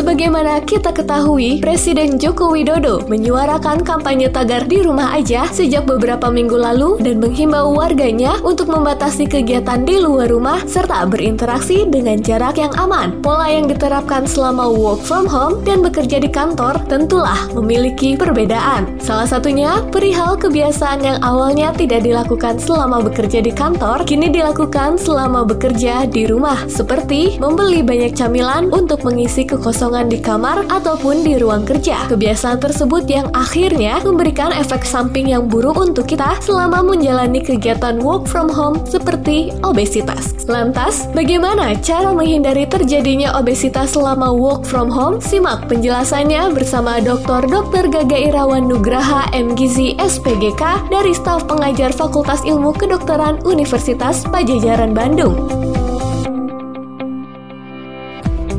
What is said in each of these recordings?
Sebagaimana kita ketahui, Presiden Joko Widodo menyuarakan kampanye tagar di rumah aja sejak beberapa minggu lalu dan menghimbau warganya untuk membatasi kegiatan di luar rumah serta berinteraksi dengan jarak yang aman. Pola yang diterapkan selama work from home dan bekerja di kantor tentulah memiliki perbedaan. Salah satunya perihal kebiasaan yang awalnya tidak dilakukan selama bekerja di kantor, kini dilakukan selama bekerja di rumah, seperti membeli banyak camilan untuk mengisi kekosongan di kamar ataupun di ruang kerja. Kebiasaan tersebut yang akhirnya memberikan efek samping yang buruk untuk kita selama menjalani kegiatan work from home seperti obesitas. Lantas, bagaimana cara menghindari terjadinya obesitas selama work from home? Simak penjelasannya bersama Dr. Dr. Gaga Irawan Nugraha MGZ SPGK dari staf pengajar Fakultas Ilmu Kedokteran Universitas Pajajaran Bandung.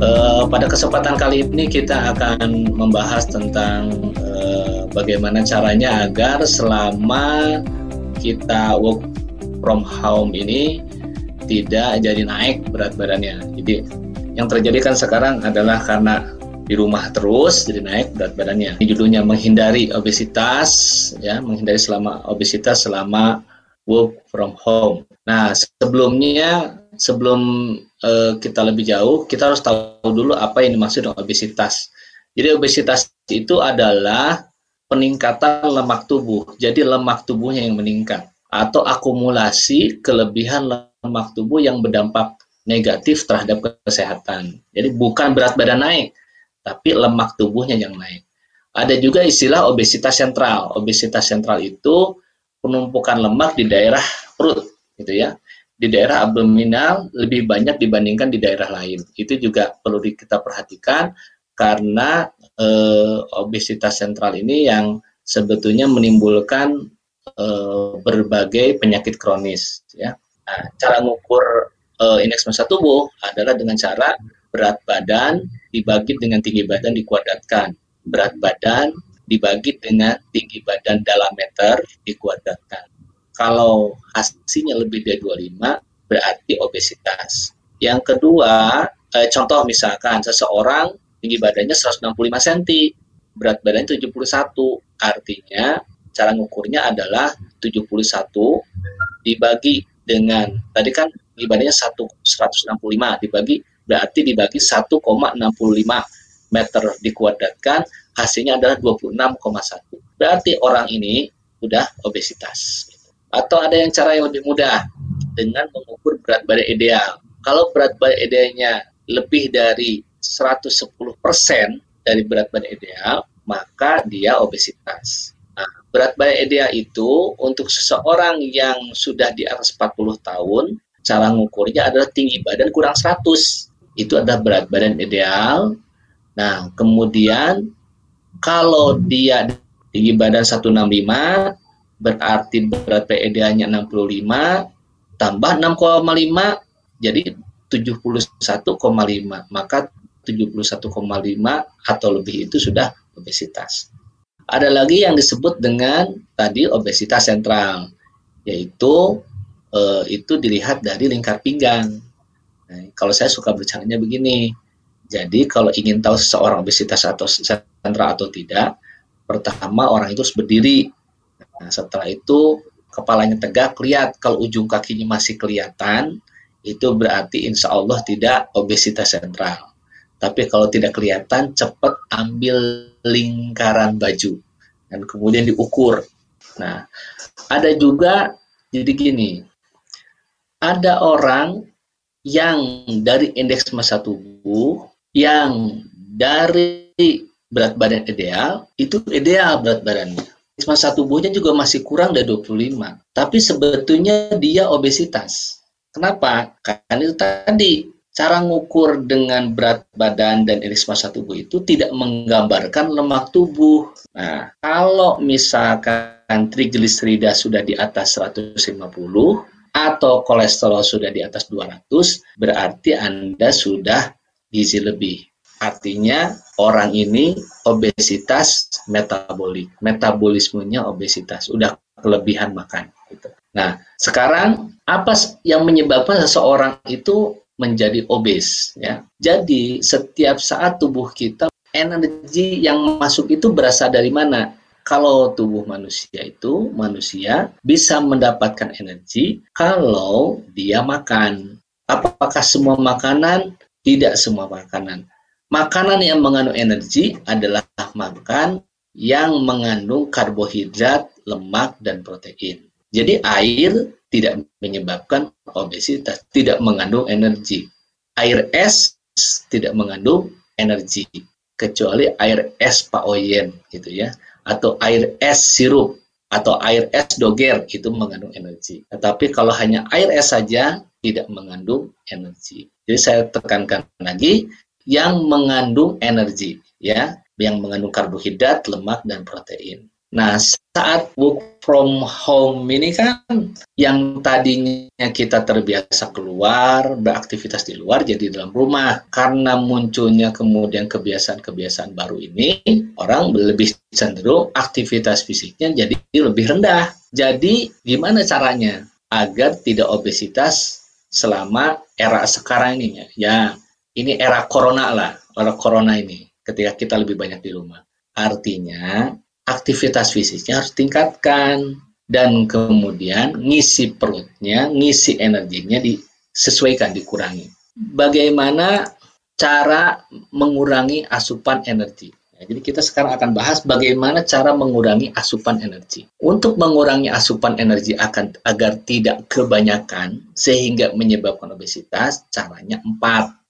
Uh, pada kesempatan kali ini kita akan membahas tentang uh, bagaimana caranya agar selama kita work from home ini tidak jadi naik berat badannya. Jadi yang terjadi kan sekarang adalah karena di rumah terus jadi naik berat badannya. Ini judulnya menghindari obesitas ya, menghindari selama obesitas selama work from home. Nah, sebelumnya sebelum uh, kita lebih jauh, kita harus tahu dulu apa yang dimaksud dengan obesitas. Jadi obesitas itu adalah peningkatan lemak tubuh. Jadi lemak tubuhnya yang meningkat atau akumulasi kelebihan lemak tubuh yang berdampak negatif terhadap kesehatan. Jadi bukan berat badan naik, tapi lemak tubuhnya yang naik. Ada juga istilah obesitas sentral. Obesitas sentral itu penumpukan lemak di daerah perut, gitu ya di daerah abdominal lebih banyak dibandingkan di daerah lain. Itu juga perlu kita perhatikan karena e, obesitas sentral ini yang sebetulnya menimbulkan e, berbagai penyakit kronis. Ya. Nah, cara mengukur e, indeks massa tubuh adalah dengan cara berat badan dibagi dengan tinggi badan dikuadratkan. Berat badan dibagi dengan tinggi badan dalam meter dikuadratkan kalau hasilnya lebih dari 25 berarti obesitas. Yang kedua, eh, contoh misalkan seseorang tinggi badannya 165 cm, berat badan 71, artinya cara ngukurnya adalah 71 dibagi dengan tadi kan tinggi badannya 1 165 dibagi berarti dibagi 1,65 meter dikuadratkan hasilnya adalah 26,1. Berarti orang ini sudah obesitas. Atau ada yang cara yang lebih mudah dengan mengukur berat badan ideal. Kalau berat badan idealnya lebih dari 110% dari berat badan ideal, maka dia obesitas. Nah, berat badan ideal itu untuk seseorang yang sudah di atas 40 tahun, cara mengukurnya adalah tinggi badan kurang 100. Itu adalah berat badan ideal. Nah, kemudian kalau dia tinggi badan 165, berarti berat PEDA-nya 65 tambah 6,5 jadi 71,5 maka 71,5 atau lebih itu sudah obesitas. Ada lagi yang disebut dengan tadi obesitas sentral yaitu eh, itu dilihat dari lingkar pinggang. Nah, kalau saya suka bercandanya begini, jadi kalau ingin tahu seseorang obesitas atau sentral atau tidak, pertama orang itu harus berdiri Nah, setelah itu kepalanya tegak, lihat kalau ujung kakinya masih kelihatan, itu berarti insya Allah tidak obesitas sentral. Tapi kalau tidak kelihatan, cepat ambil lingkaran baju dan kemudian diukur. Nah, ada juga jadi gini, ada orang yang dari indeks massa tubuh yang dari berat badan ideal itu ideal berat badannya masa tubuhnya juga masih kurang dari 25. Tapi sebetulnya dia obesitas. Kenapa? Karena itu tadi cara ngukur dengan berat badan dan indeks massa tubuh itu tidak menggambarkan lemak tubuh. Nah, kalau misalkan trigliserida sudah di atas 150 atau kolesterol sudah di atas 200, berarti Anda sudah gizi lebih. Artinya orang ini obesitas metabolik, metabolismenya obesitas, udah kelebihan makan. Gitu. Nah, sekarang apa yang menyebabkan seseorang itu menjadi obes ya. Jadi setiap saat tubuh kita energi yang masuk itu berasal dari mana? Kalau tubuh manusia itu manusia bisa mendapatkan energi kalau dia makan. Apakah semua makanan? Tidak semua makanan. Makanan yang mengandung energi adalah makan yang mengandung karbohidrat, lemak, dan protein. Jadi air tidak menyebabkan obesitas, tidak mengandung energi. Air es tidak mengandung energi, kecuali air es paoyen gitu ya, atau air es sirup atau air es doger itu mengandung energi. Tetapi kalau hanya air es saja tidak mengandung energi. Jadi saya tekankan lagi yang mengandung energi ya, yang mengandung karbohidrat, lemak dan protein. Nah, saat work from home ini kan yang tadinya kita terbiasa keluar, beraktivitas di luar jadi dalam rumah. Karena munculnya kemudian kebiasaan-kebiasaan baru ini, orang lebih cenderung aktivitas fisiknya jadi lebih rendah. Jadi, gimana caranya agar tidak obesitas selama era sekarang ini? Ya, ini era corona lah, era corona ini, ketika kita lebih banyak di rumah. Artinya, aktivitas fisiknya harus tingkatkan dan kemudian ngisi perutnya, ngisi energinya disesuaikan, dikurangi. Bagaimana cara mengurangi asupan energi? Ya, jadi kita sekarang akan bahas bagaimana cara mengurangi asupan energi. Untuk mengurangi asupan energi akan agar tidak kebanyakan sehingga menyebabkan obesitas, caranya empat.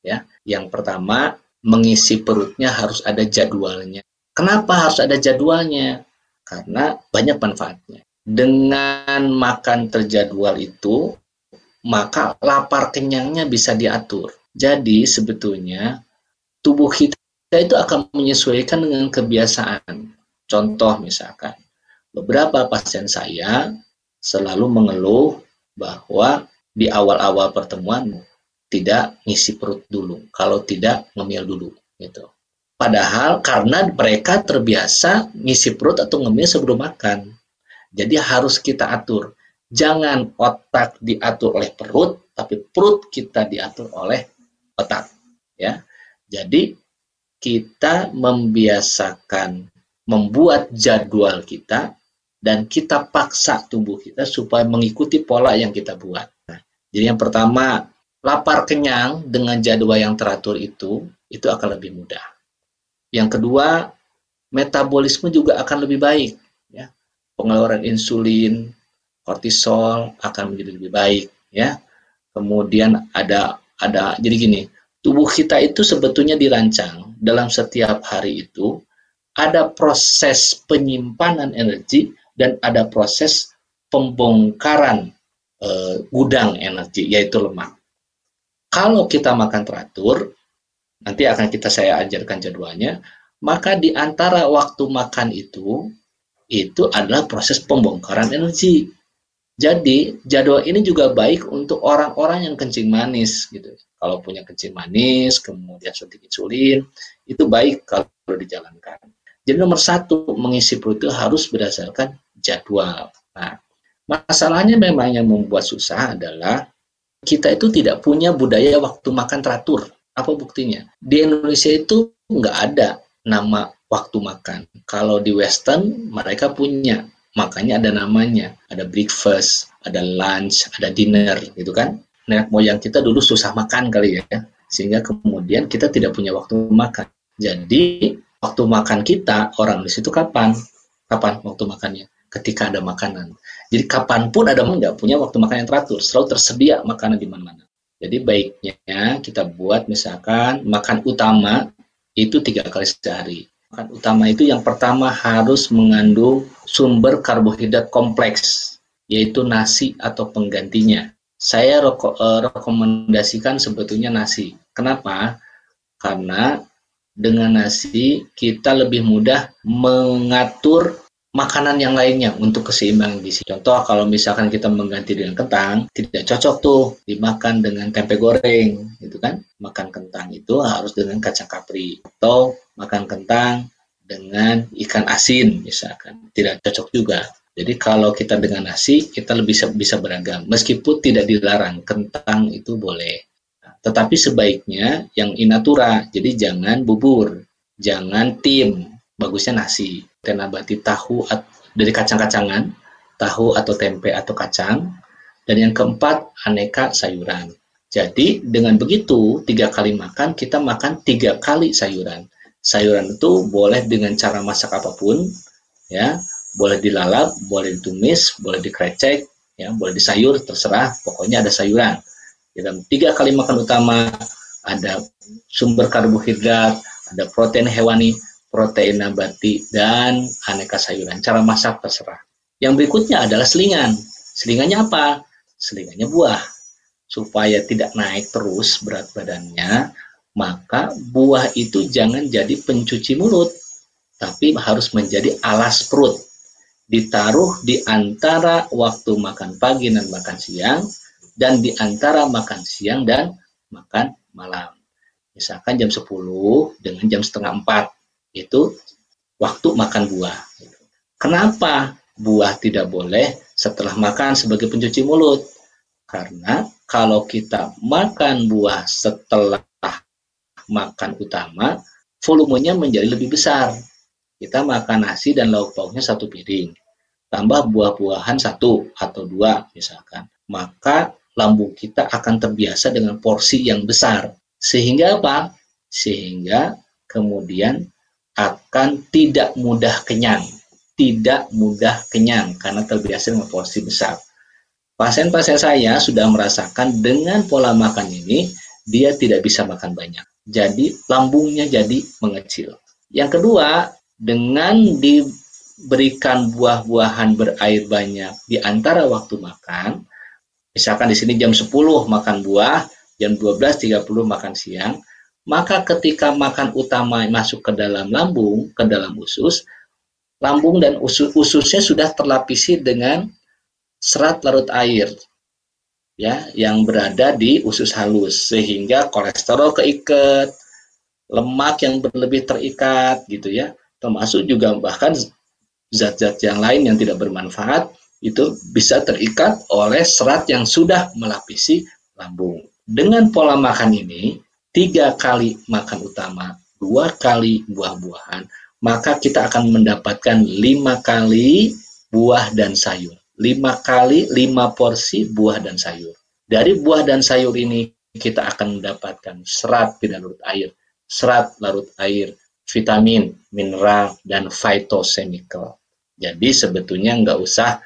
Ya, yang pertama mengisi perutnya harus ada jadwalnya. Kenapa harus ada jadwalnya? Karena banyak manfaatnya. Dengan makan terjadwal itu, maka lapar kenyangnya bisa diatur. Jadi sebetulnya tubuh kita itu akan menyesuaikan dengan kebiasaan. Contoh misalkan, beberapa pasien saya selalu mengeluh bahwa di awal-awal pertemuan tidak ngisi perut dulu, kalau tidak ngemil dulu gitu. Padahal karena mereka terbiasa ngisi perut atau ngemil sebelum makan. Jadi harus kita atur. Jangan otak diatur oleh perut, tapi perut kita diatur oleh otak. Ya, jadi kita membiasakan membuat jadwal kita dan kita paksa tubuh kita supaya mengikuti pola yang kita buat. Nah, jadi yang pertama lapar kenyang dengan jadwal yang teratur itu itu akan lebih mudah. Yang kedua, metabolisme juga akan lebih baik. Ya. Pengeluaran insulin, kortisol akan menjadi lebih baik. Ya. Kemudian ada ada jadi gini, tubuh kita itu sebetulnya dirancang dalam setiap hari itu ada proses penyimpanan energi dan ada proses pembongkaran e, gudang energi yaitu lemak. Kalau kita makan teratur, nanti akan kita saya ajarkan jadwalnya, maka di antara waktu makan itu, itu adalah proses pembongkaran energi. Jadi jadwal ini juga baik untuk orang-orang yang kencing manis gitu. Kalau punya kencing manis, kemudian suntik insulin, itu baik kalau dijalankan. Jadi nomor satu mengisi perut itu harus berdasarkan jadwal. Nah, masalahnya memang yang membuat susah adalah kita itu tidak punya budaya waktu makan teratur. Apa buktinya? Di Indonesia itu nggak ada nama waktu makan. Kalau di Western mereka punya, makanya ada namanya. Ada breakfast, ada lunch, ada dinner, gitu kan? Nenek moyang kita dulu susah makan kali ya, sehingga kemudian kita tidak punya waktu makan. Jadi waktu makan kita orang di situ kapan? Kapan waktu makannya? Ketika ada makanan. Jadi kapan pun ada nggak punya waktu makan yang teratur, selalu tersedia makanan di mana-mana. Jadi baiknya kita buat misalkan makan utama itu tiga kali sehari. Makan utama itu yang pertama harus mengandung sumber karbohidrat kompleks, yaitu nasi atau penggantinya. Saya reko eh, rekomendasikan sebetulnya nasi. Kenapa? Karena dengan nasi kita lebih mudah mengatur makanan yang lainnya untuk keseimbangan gizi. Contoh kalau misalkan kita mengganti dengan kentang, tidak cocok tuh dimakan dengan tempe goreng, gitu kan? Makan kentang itu harus dengan kacang kapri atau makan kentang dengan ikan asin misalkan. Tidak cocok juga. Jadi kalau kita dengan nasi, kita lebih bisa, bisa beragam. Meskipun tidak dilarang, kentang itu boleh. Nah, Tetapi sebaiknya yang inatura, jadi jangan bubur, jangan tim, bagusnya nasi. Tenabati tahu dari kacang-kacangan, tahu atau tempe atau kacang. Dan yang keempat, aneka sayuran. Jadi dengan begitu, tiga kali makan, kita makan tiga kali sayuran. Sayuran itu boleh dengan cara masak apa pun, ya, boleh dilalap, boleh ditumis, boleh dikrecek, ya, boleh disayur, terserah, pokoknya ada sayuran dalam tiga kali makan utama ada sumber karbohidrat, ada protein hewani, protein nabati, dan aneka sayuran. Cara masak terserah. Yang berikutnya adalah selingan. Selingannya apa? Selingannya buah. Supaya tidak naik terus berat badannya, maka buah itu jangan jadi pencuci mulut, tapi harus menjadi alas perut. Ditaruh di antara waktu makan pagi dan makan siang, dan di antara makan siang dan makan malam. Misalkan jam 10 dengan jam setengah 4 itu waktu makan buah. Kenapa buah tidak boleh setelah makan sebagai pencuci mulut? Karena kalau kita makan buah setelah makan utama, volumenya menjadi lebih besar. Kita makan nasi dan lauk pauknya satu piring, tambah buah-buahan satu atau dua misalkan. Maka lambung kita akan terbiasa dengan porsi yang besar. Sehingga apa? Sehingga kemudian akan tidak mudah kenyang. Tidak mudah kenyang karena terbiasa dengan porsi besar. Pasien-pasien saya sudah merasakan dengan pola makan ini, dia tidak bisa makan banyak. Jadi lambungnya jadi mengecil. Yang kedua, dengan diberikan buah-buahan berair banyak di antara waktu makan, Misalkan di sini jam 10 makan buah, jam 12.30 makan siang, maka ketika makan utama masuk ke dalam lambung, ke dalam usus, lambung dan usus, ususnya sudah terlapisi dengan serat larut air ya yang berada di usus halus sehingga kolesterol keikat, lemak yang berlebih terikat gitu ya, termasuk juga bahkan zat-zat yang lain yang tidak bermanfaat itu bisa terikat oleh serat yang sudah melapisi lambung. Dengan pola makan ini, tiga kali makan utama, dua kali buah-buahan, maka kita akan mendapatkan lima kali buah dan sayur. Lima kali, lima porsi buah dan sayur. Dari buah dan sayur ini, kita akan mendapatkan serat tidak larut air, serat larut air, vitamin, mineral, dan phytochemical. Jadi sebetulnya nggak usah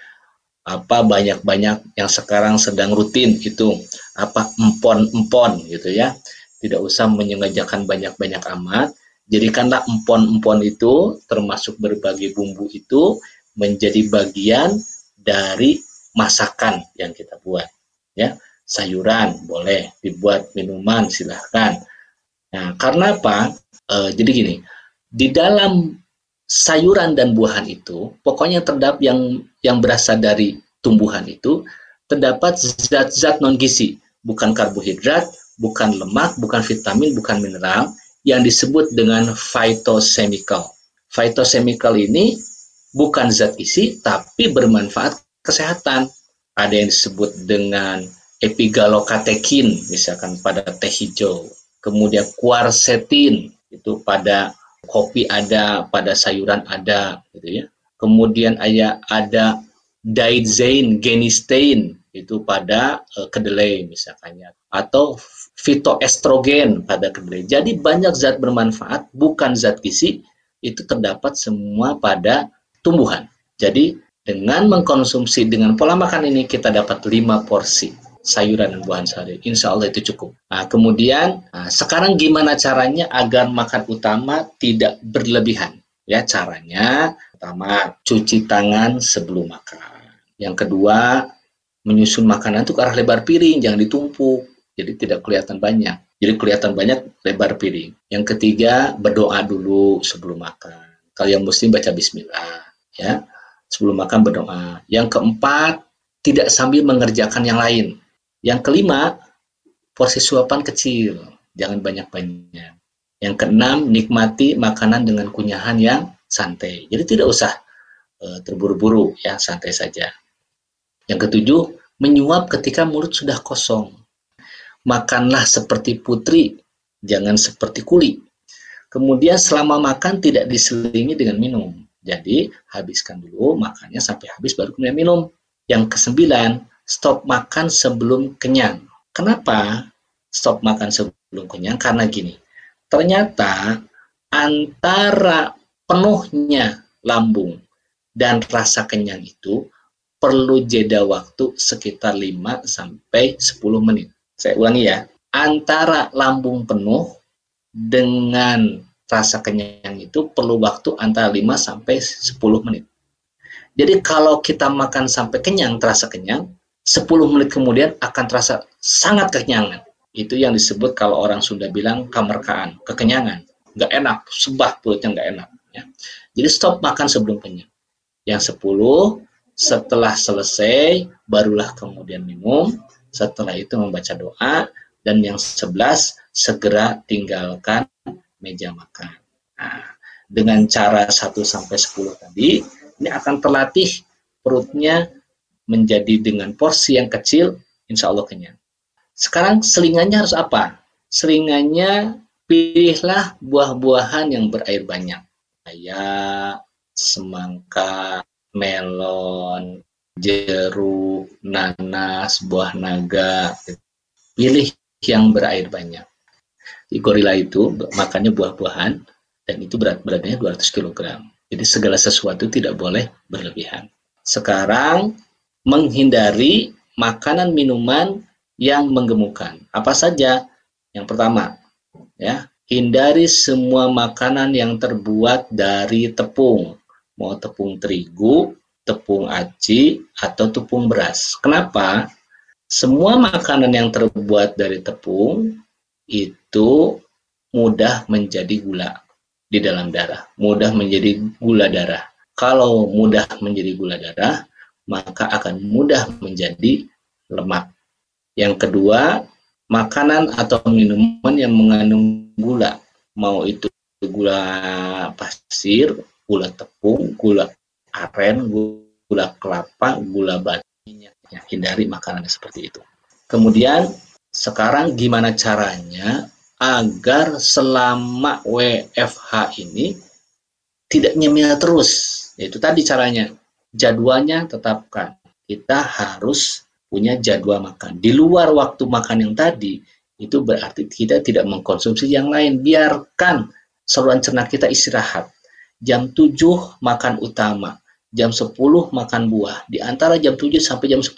apa banyak-banyak yang sekarang sedang rutin itu apa empon-empon gitu ya tidak usah menyengajakan banyak-banyak amat. Jadikanlah empon-empon itu termasuk berbagai bumbu itu menjadi bagian dari masakan yang kita buat ya. Sayuran boleh dibuat minuman silahkan. Nah karena apa? E, jadi gini di dalam sayuran dan buahan itu, pokoknya terdapat yang yang berasal dari tumbuhan itu terdapat zat-zat non gizi, bukan karbohidrat, bukan lemak, bukan vitamin, bukan mineral yang disebut dengan phytochemical. Phytochemical ini bukan zat gizi tapi bermanfaat kesehatan. Ada yang disebut dengan epigalokatekin misalkan pada teh hijau, kemudian quercetin itu pada kopi ada, pada sayuran ada, gitu ya. Kemudian ada ada dietzain, genistein itu pada uh, kedelai misalkannya atau fitoestrogen pada kedelai. Jadi banyak zat bermanfaat, bukan zat gizi, itu terdapat semua pada tumbuhan. Jadi dengan mengkonsumsi dengan pola makan ini kita dapat 5 porsi sayuran dan buah sehari. Insya Allah itu cukup. Nah, kemudian nah, sekarang gimana caranya agar makan utama tidak berlebihan? Ya caranya pertama cuci tangan sebelum makan. Yang kedua menyusun makanan itu ke arah lebar piring, jangan ditumpuk. Jadi tidak kelihatan banyak. Jadi kelihatan banyak lebar piring. Yang ketiga berdoa dulu sebelum makan. Kalau yang muslim baca Bismillah, ya sebelum makan berdoa. Yang keempat tidak sambil mengerjakan yang lain yang kelima, porsi suapan kecil, jangan banyak-banyak. Yang keenam, nikmati makanan dengan kunyahan yang santai. Jadi tidak usah e, terburu-buru ya, santai saja. Yang ketujuh, menyuap ketika mulut sudah kosong. Makanlah seperti putri, jangan seperti kuli. Kemudian selama makan tidak diselingi dengan minum. Jadi habiskan dulu makannya sampai habis baru kemudian minum. Yang kesembilan, stop makan sebelum kenyang. Kenapa stop makan sebelum kenyang? Karena gini, ternyata antara penuhnya lambung dan rasa kenyang itu perlu jeda waktu sekitar 5 sampai 10 menit. Saya ulangi ya, antara lambung penuh dengan rasa kenyang itu perlu waktu antara 5 sampai 10 menit. Jadi kalau kita makan sampai kenyang, terasa kenyang, 10 menit kemudian akan terasa sangat kekenyangan. Itu yang disebut kalau orang sudah bilang kamerkaan, kekenyangan. Nggak enak, sebah perutnya nggak enak. Ya. Jadi stop makan sebelum kenyang. Yang 10, setelah selesai, barulah kemudian minum. Setelah itu membaca doa. Dan yang 11, segera tinggalkan meja makan. Nah, dengan cara 1 sampai 10 tadi, ini akan terlatih perutnya menjadi dengan porsi yang kecil, insya Allah kenyang. Sekarang selingannya harus apa? Selingannya pilihlah buah-buahan yang berair banyak. Kayak semangka, melon, jeruk, nanas, buah naga. Pilih yang berair banyak. Di gorila itu makannya buah-buahan dan itu berat beratnya 200 kg. Jadi segala sesuatu tidak boleh berlebihan. Sekarang menghindari makanan minuman yang menggemukkan. Apa saja? Yang pertama, ya, hindari semua makanan yang terbuat dari tepung. Mau tepung terigu, tepung aci, atau tepung beras. Kenapa? Semua makanan yang terbuat dari tepung itu mudah menjadi gula di dalam darah, mudah menjadi gula darah. Kalau mudah menjadi gula darah, maka akan mudah menjadi lemak. Yang kedua, makanan atau minuman yang mengandung gula, mau itu gula pasir, gula tepung, gula aren, gula kelapa, gula batu, ya, hindari makanan seperti itu. Kemudian sekarang gimana caranya agar selama WFH ini tidak nyemil terus. Itu tadi caranya. Jadwalnya tetapkan. Kita harus punya jadwal makan. Di luar waktu makan yang tadi, itu berarti kita tidak mengkonsumsi yang lain. Biarkan saluran cerna kita istirahat. Jam 7 makan utama, jam 10 makan buah. Di antara jam 7 sampai jam 10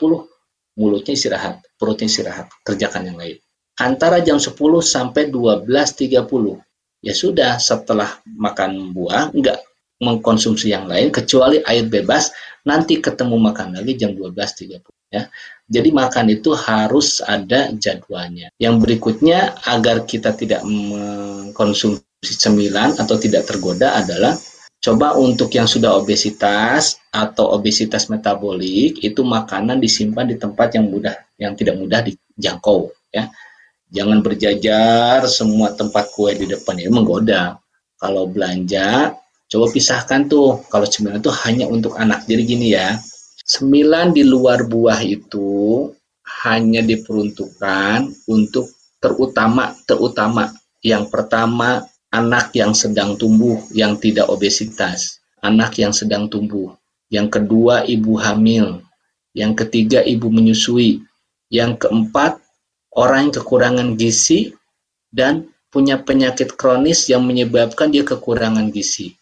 mulutnya istirahat, perutnya istirahat, kerjakan yang lain antara jam 10 sampai 12.30. Ya sudah, setelah makan buah, enggak mengkonsumsi yang lain, kecuali air bebas, nanti ketemu makan lagi jam 12.30. Ya. Jadi makan itu harus ada jadwalnya. Yang berikutnya, agar kita tidak mengkonsumsi cemilan atau tidak tergoda adalah coba untuk yang sudah obesitas atau obesitas metabolik itu makanan disimpan di tempat yang mudah yang tidak mudah dijangkau ya Jangan berjajar semua tempat kue di depan ini menggoda. Kalau belanja, coba pisahkan tuh. Kalau cemilan itu hanya untuk anak. Jadi gini ya, sembilan di luar buah itu hanya diperuntukkan untuk terutama terutama yang pertama anak yang sedang tumbuh yang tidak obesitas, anak yang sedang tumbuh. Yang kedua ibu hamil, yang ketiga ibu menyusui, yang keempat orang yang kekurangan gizi dan punya penyakit kronis yang menyebabkan dia kekurangan gizi.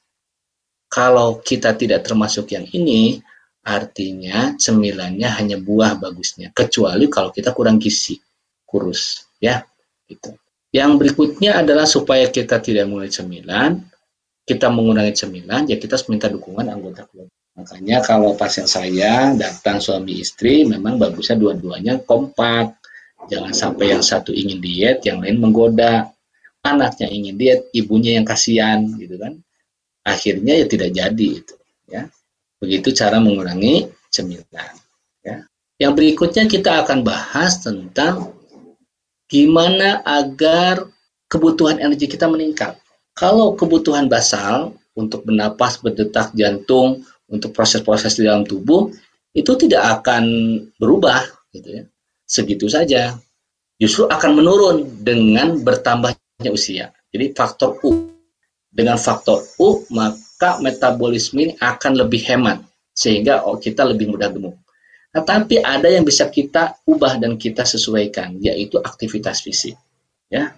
Kalau kita tidak termasuk yang ini, artinya cemilannya hanya buah bagusnya, kecuali kalau kita kurang gizi, kurus, ya. Gitu. Yang berikutnya adalah supaya kita tidak mulai cemilan, kita mengurangi cemilan, ya kita harus minta dukungan anggota keluarga. Makanya kalau pasien saya datang suami istri, memang bagusnya dua-duanya kompak Jangan sampai yang satu ingin diet, yang lain menggoda. Anaknya ingin diet, ibunya yang kasihan, gitu kan. Akhirnya ya tidak jadi itu, ya. Begitu cara mengurangi cemilan, ya. Yang berikutnya kita akan bahas tentang gimana agar kebutuhan energi kita meningkat. Kalau kebutuhan basal untuk bernapas, berdetak jantung, untuk proses-proses di dalam tubuh itu tidak akan berubah gitu ya segitu saja. justru akan menurun dengan bertambahnya usia. Jadi faktor U. Dengan faktor U, maka metabolisme ini akan lebih hemat sehingga kita lebih mudah gemuk. Tetapi ada yang bisa kita ubah dan kita sesuaikan, yaitu aktivitas fisik. Ya,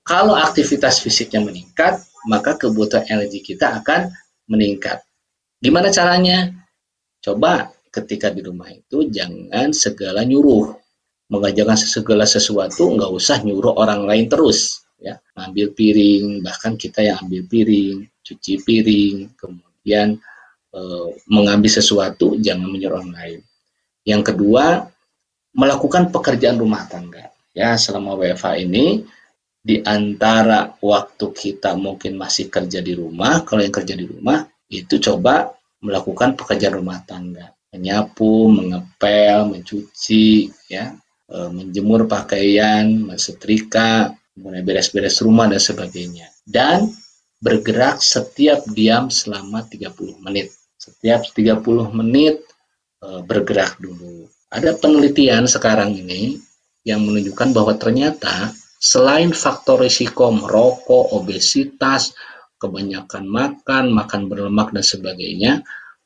kalau aktivitas fisiknya meningkat, maka kebutuhan energi kita akan meningkat. Gimana caranya? Coba ketika di rumah itu jangan segala nyuruh, mengajarkan segala sesuatu, nggak usah nyuruh orang lain terus. Ya, ambil piring, bahkan kita yang ambil piring, cuci piring, kemudian e, mengambil sesuatu, jangan menyuruh orang lain yang kedua, melakukan pekerjaan rumah tangga. Ya, selama WFH ini di antara waktu kita mungkin masih kerja di rumah, kalau yang kerja di rumah itu coba melakukan pekerjaan rumah tangga, menyapu, mengepel, mencuci, ya, e, menjemur pakaian, mensetrika, kemudian beres-beres rumah dan sebagainya. Dan bergerak setiap diam selama 30 menit. Setiap 30 menit bergerak dulu. Ada penelitian sekarang ini yang menunjukkan bahwa ternyata selain faktor risiko merokok, obesitas, kebanyakan makan, makan berlemak dan sebagainya,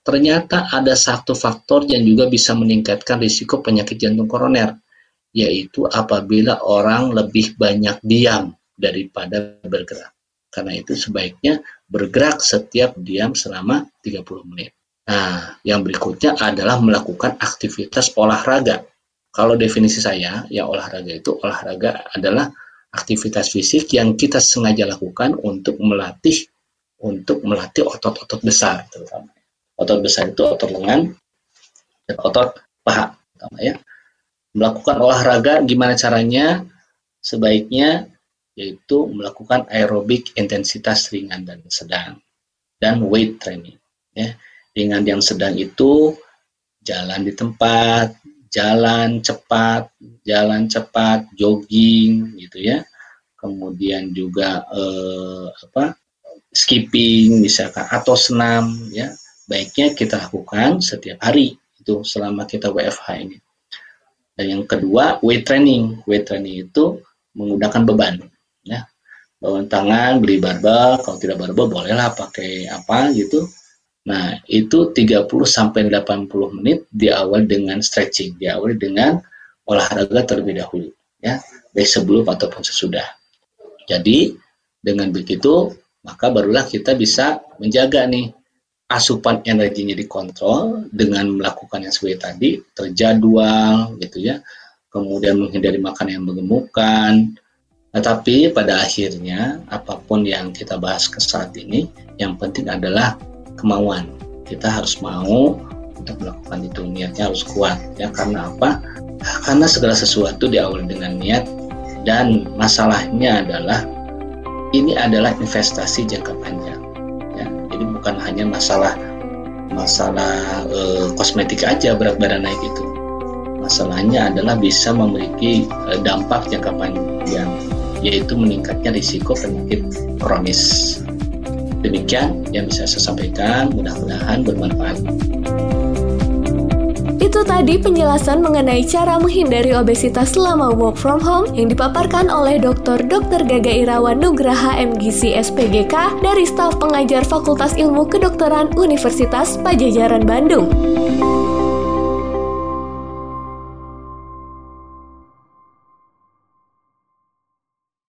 ternyata ada satu faktor yang juga bisa meningkatkan risiko penyakit jantung koroner, yaitu apabila orang lebih banyak diam daripada bergerak. Karena itu sebaiknya bergerak setiap diam selama 30 menit. Nah, yang berikutnya adalah melakukan aktivitas olahraga. Kalau definisi saya, ya olahraga itu olahraga adalah aktivitas fisik yang kita sengaja lakukan untuk melatih untuk melatih otot-otot besar terutama. Otot besar itu otot lengan dan otot paha terutama ya. Melakukan olahraga gimana caranya? Sebaiknya yaitu melakukan aerobik intensitas ringan dan sedang dan weight training ya Ringan yang sedang itu jalan di tempat, jalan cepat, jalan cepat, jogging gitu ya. Kemudian juga eh, apa? skipping misalkan atau senam ya. Baiknya kita lakukan setiap hari itu selama kita WFH ini. Dan yang kedua, weight training. Weight training itu menggunakan beban ya. Bawa tangan, beli barbel, kalau tidak barbel bolehlah pakai apa gitu Nah, itu 30 sampai 80 menit diawali dengan stretching, diawali dengan olahraga terlebih dahulu, ya, baik sebelum ataupun sesudah. Jadi, dengan begitu, maka barulah kita bisa menjaga nih asupan energinya dikontrol dengan melakukan yang sesuai tadi, terjadwal gitu ya. Kemudian menghindari makan yang menggemukkan. Nah, tapi pada akhirnya apa pun yang kita bahas ke saat ini, yang penting adalah kemauan. Kita harus mau untuk melakukan itu. Niatnya harus kuat ya. Karena apa? Karena segala sesuatu diawali dengan niat dan masalahnya adalah ini adalah investasi jangka panjang ya. Jadi bukan hanya masalah masalah e, kosmetik aja berat badan naik itu. Masalahnya adalah bisa memiliki e, dampak jangka panjang yaitu meningkatnya risiko penyakit kronis Demikian yang bisa saya sampaikan, mudah-mudahan bermanfaat. Itu tadi penjelasan mengenai cara menghindari obesitas selama work from home yang dipaparkan oleh Dr. Dr. Gaga Irawan Nugraha MGC SPGK dari staf pengajar Fakultas Ilmu Kedokteran Universitas Pajajaran Bandung.